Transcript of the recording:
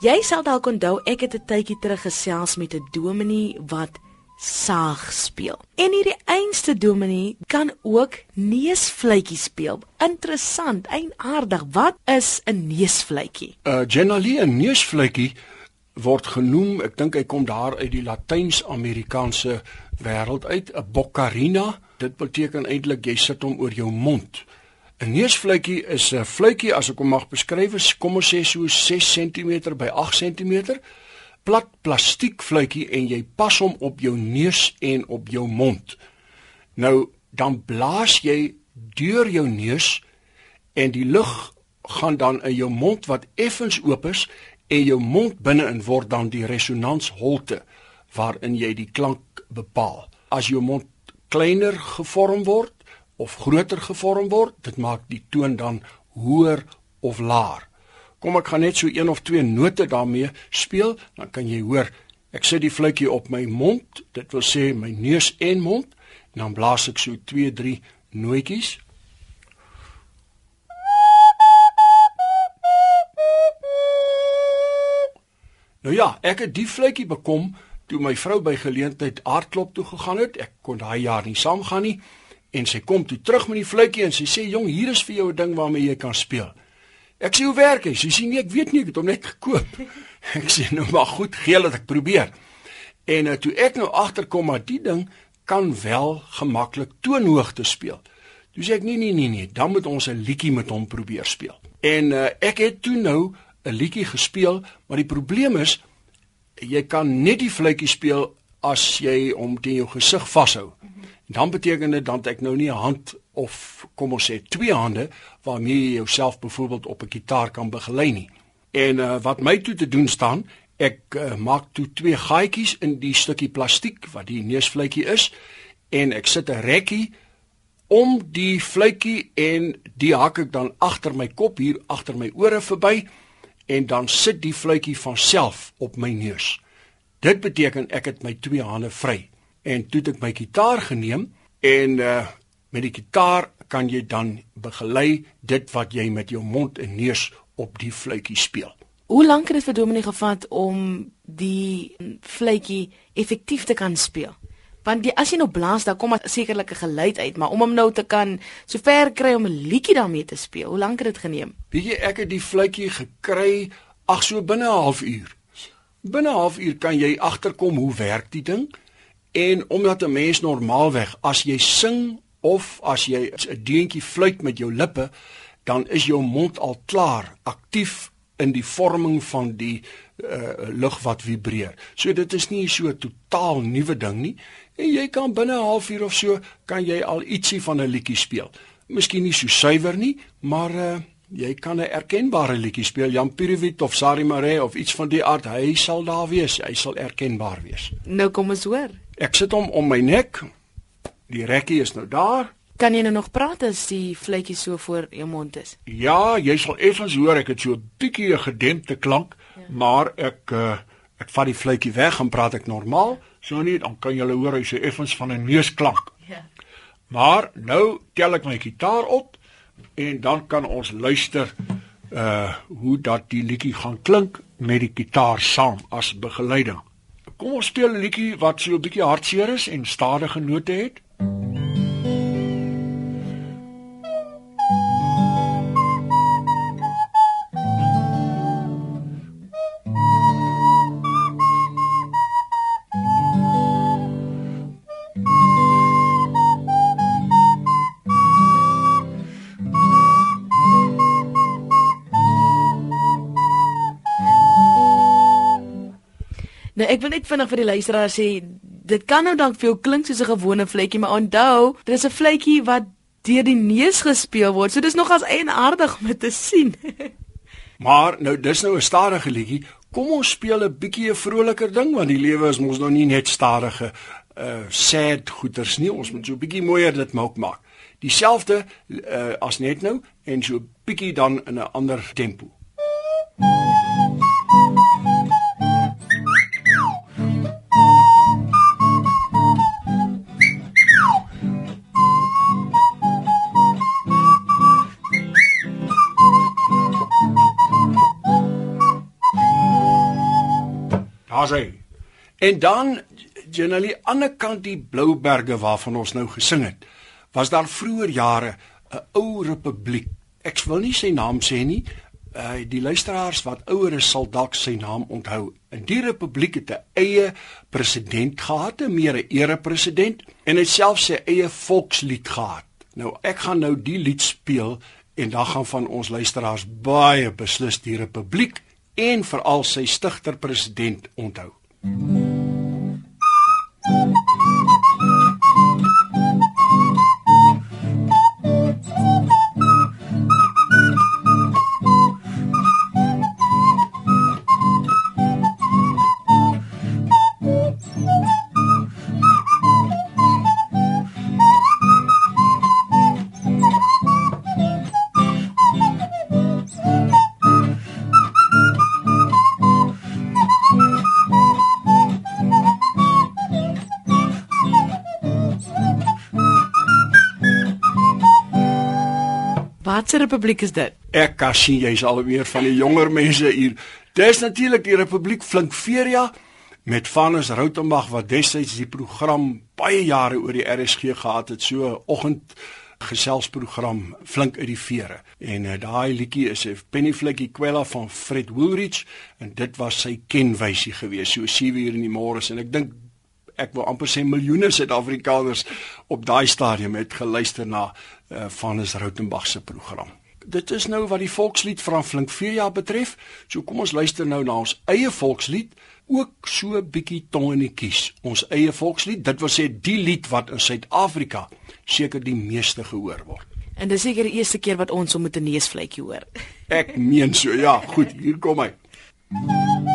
Jy sal dalk onthou ek het 'n tydjie terug gesels met 'n dominee wat saag speel. En hierdie einste dominee kan ook neusfluitjie speel. Interessant, eienaardig. Wat is 'n neusfluitjie? Uh generally 'n neusfluitjie word genoem, ek dink hy kom daar uit die Latyns-Amerikaanse wêreld uit, 'n boccarina. Dit beteken eintlik jy sit hom oor jou mond. 'n Neusfluitjie is 'n fluitjie as ek hom mag beskryf, kom ons sê so 6 cm by 8 cm plat plastiek fluitjie en jy pas hom op jou neus en op jou mond. Nou dan blaas jy deur jou neus en die lug gaan dan in jou mond wat effens oop is en jou mond binne-in word dan die resonansholte waarin jy die klank bepaal. As jou mond kleiner gevorm word of groter gevorm word, dit maak die toon dan hoër of laer. Kom ek gaan net so een of twee note daarmee speel, dan kan jy hoor. Ek sit die fluitjie op my mond, dit wil sê my neus en mond, en dan blaas ek so 2, 3 nootjies. Nou ja, ek het die fluitjie bekom toe my vrou by geleentheid aardklop toe gegaan het. Ek kon daai jaar nie saamgaan nie en sy kom toe terug met die fluitjie en sy sê jong, hier is vir jou 'n ding waarmee jy kan speel. Ek sê hoe werk hy? Sy sê nee, ek weet nie, ek het hom net gekoop. Ek sê nou maar goed, gee dat ek probeer. En uh, toe ek nou agterkom maar die ding kan wel gemaklik toonhoogte speel. Toe sê ek nee nee nee nee, dan moet ons 'n liedjie met hom probeer speel. En uh, ek het toe nou 'n liedjie gespeel, maar die probleem is jy kan net die fluitjie speel as jy hom teen jou gesig vashou. Dan beteken dit dan ek nou nie 'n hand of kom ons sê twee hande waarmee jy jouself byvoorbeeld op 'n gitaar kan begelei nie. En uh, wat my toe te doen staan, ek uh, maak toe twee gaatjies in die stukkie plastiek wat die neusfluitjie is en ek sit 'n rekkie om die fluitjie en die hak ek dan agter my kop hier agter my ore verby en dan sit die fluitjie van self op my neus. Dit beteken ek het my twee hande vry en toe het ek my gitaar geneem en uh, Met die gitaar kan jy dan begelei dit wat jy met jou mond en neus op die fluitjie speel. Hoe lank het dit vir Dominee gevat om die fluitjie effektief te kan speel? Want die, as jy nou blaas, dan kom 'n sekerlike geluid uit, maar om hom nou te kan sover kry om 'n liedjie daarmee te speel, hoe lank het dit geneem? Weet jy, ek het die fluitjie gekry ag so binne 'n halfuur. Binne 'n halfuur kan jy agterkom hoe werk die ding? En omdat 'n mens normaalweg as jy sing of as jy 'n deuntjie fluit met jou lippe, dan is jou mond al klaar aktief in die vorming van die uh, lug wat vibreer. So dit is nie so 'n totaal nuwe ding nie. En jy kan binne 'n halfuur of so kan jy al ietsie van 'n liedjie speel. Miskien nie so suiwer nie, maar uh, jy kan 'n erkenbare liedjie speel. Jan Piroviet of Sari Mare of iets van die aard, hy sal daar wees. Hy sal erkenbaar wees. Nou kom ons hoor. Ek sit hom om my nek. Die rekkie is nou daar. Kan jy nou nog praat as die fluitjie so voor jou mond is? Ja, jy sal effens hoor ek het so 'n bietjie 'n gedempte klank, ja. maar ek uh, ek vat die fluitjie weg en praat ek normaal. So nie dan kan jy hoor hy sê effens van 'n neusklank. Ja. Maar nou tel ek my gitaar op en dan kan ons luister uh hoe dat die liedjie gaan klink met die gitaar saam as begeleiding. Kom ons speel 'n liedjie wat so 'n bietjie hartseer is en stadige note het. Nou ek wil net vinnig vir die luisteraar sê dit kan nou dalk vir jou klink soos 'n gewone vletjie, maar onthou, dit is 'n vletjie wat deur die neus gespeel word. So dis nogals eienaardig om te sien. maar nou dis nou 'n stadige liedjie. Kom ons speel 'n bietjie 'n vroliker ding want die lewe is mos nou nie net stadige uh sad goeters nie. Ons moet so 'n bietjie mooier dit maak maak. Dieselfde uh as net nou en so 'n bietjie dan in 'n ander tempo. Daar's hy. En dan generalie ander kant die Blouberge waarvan ons nou gesing het, was daar vroeër jare 'n ou republiek. Ek wil nie sy naam sê nie. Uh die luisteraars wat ouer is sal dalk sy naam onthou. In die republiek het 'n eie president gehad, 'n meer 'n erepresident en het self sy eie volkslied gehad. Nou ek gaan nou die lied speel en dan gaan van ons luisteraars baie beslis die republiek en veral sy stigter president onthou. Watse republiek is dit? Ek kan sien jy's al weer van die jonger mense hier. Dis natuurlik die Republiek Flinkferia met Vanus Rautenbach wat destyds die program baie jare oor die RSG gehad het, so oggend geselsprogram Flink uit die vere. En uh, daai liedjie is 'n Penny Flikkie Quella van Fred Woolrich en dit was sy kenwysie geweest so 7 uur in die môre en ek dink ek wil amper sê miljoene Suid-Afrikaners op daai stadium het geluister na uh, Vanus Rautenbach se program. Dit is nou wat die volkslied van Flinkferia betref. So kom ons luister nou na ons eie volkslied, ook so 'n bietjie tong in die kies. Ons eie volkslied, dit wil sê die lied wat in Suid-Afrika seker die meeste gehoor word. En dis seker die eerste keer wat ons hom met 'n neusvletjie hoor. Ek meen so, ja, goed, hier kom hy. MUZIEK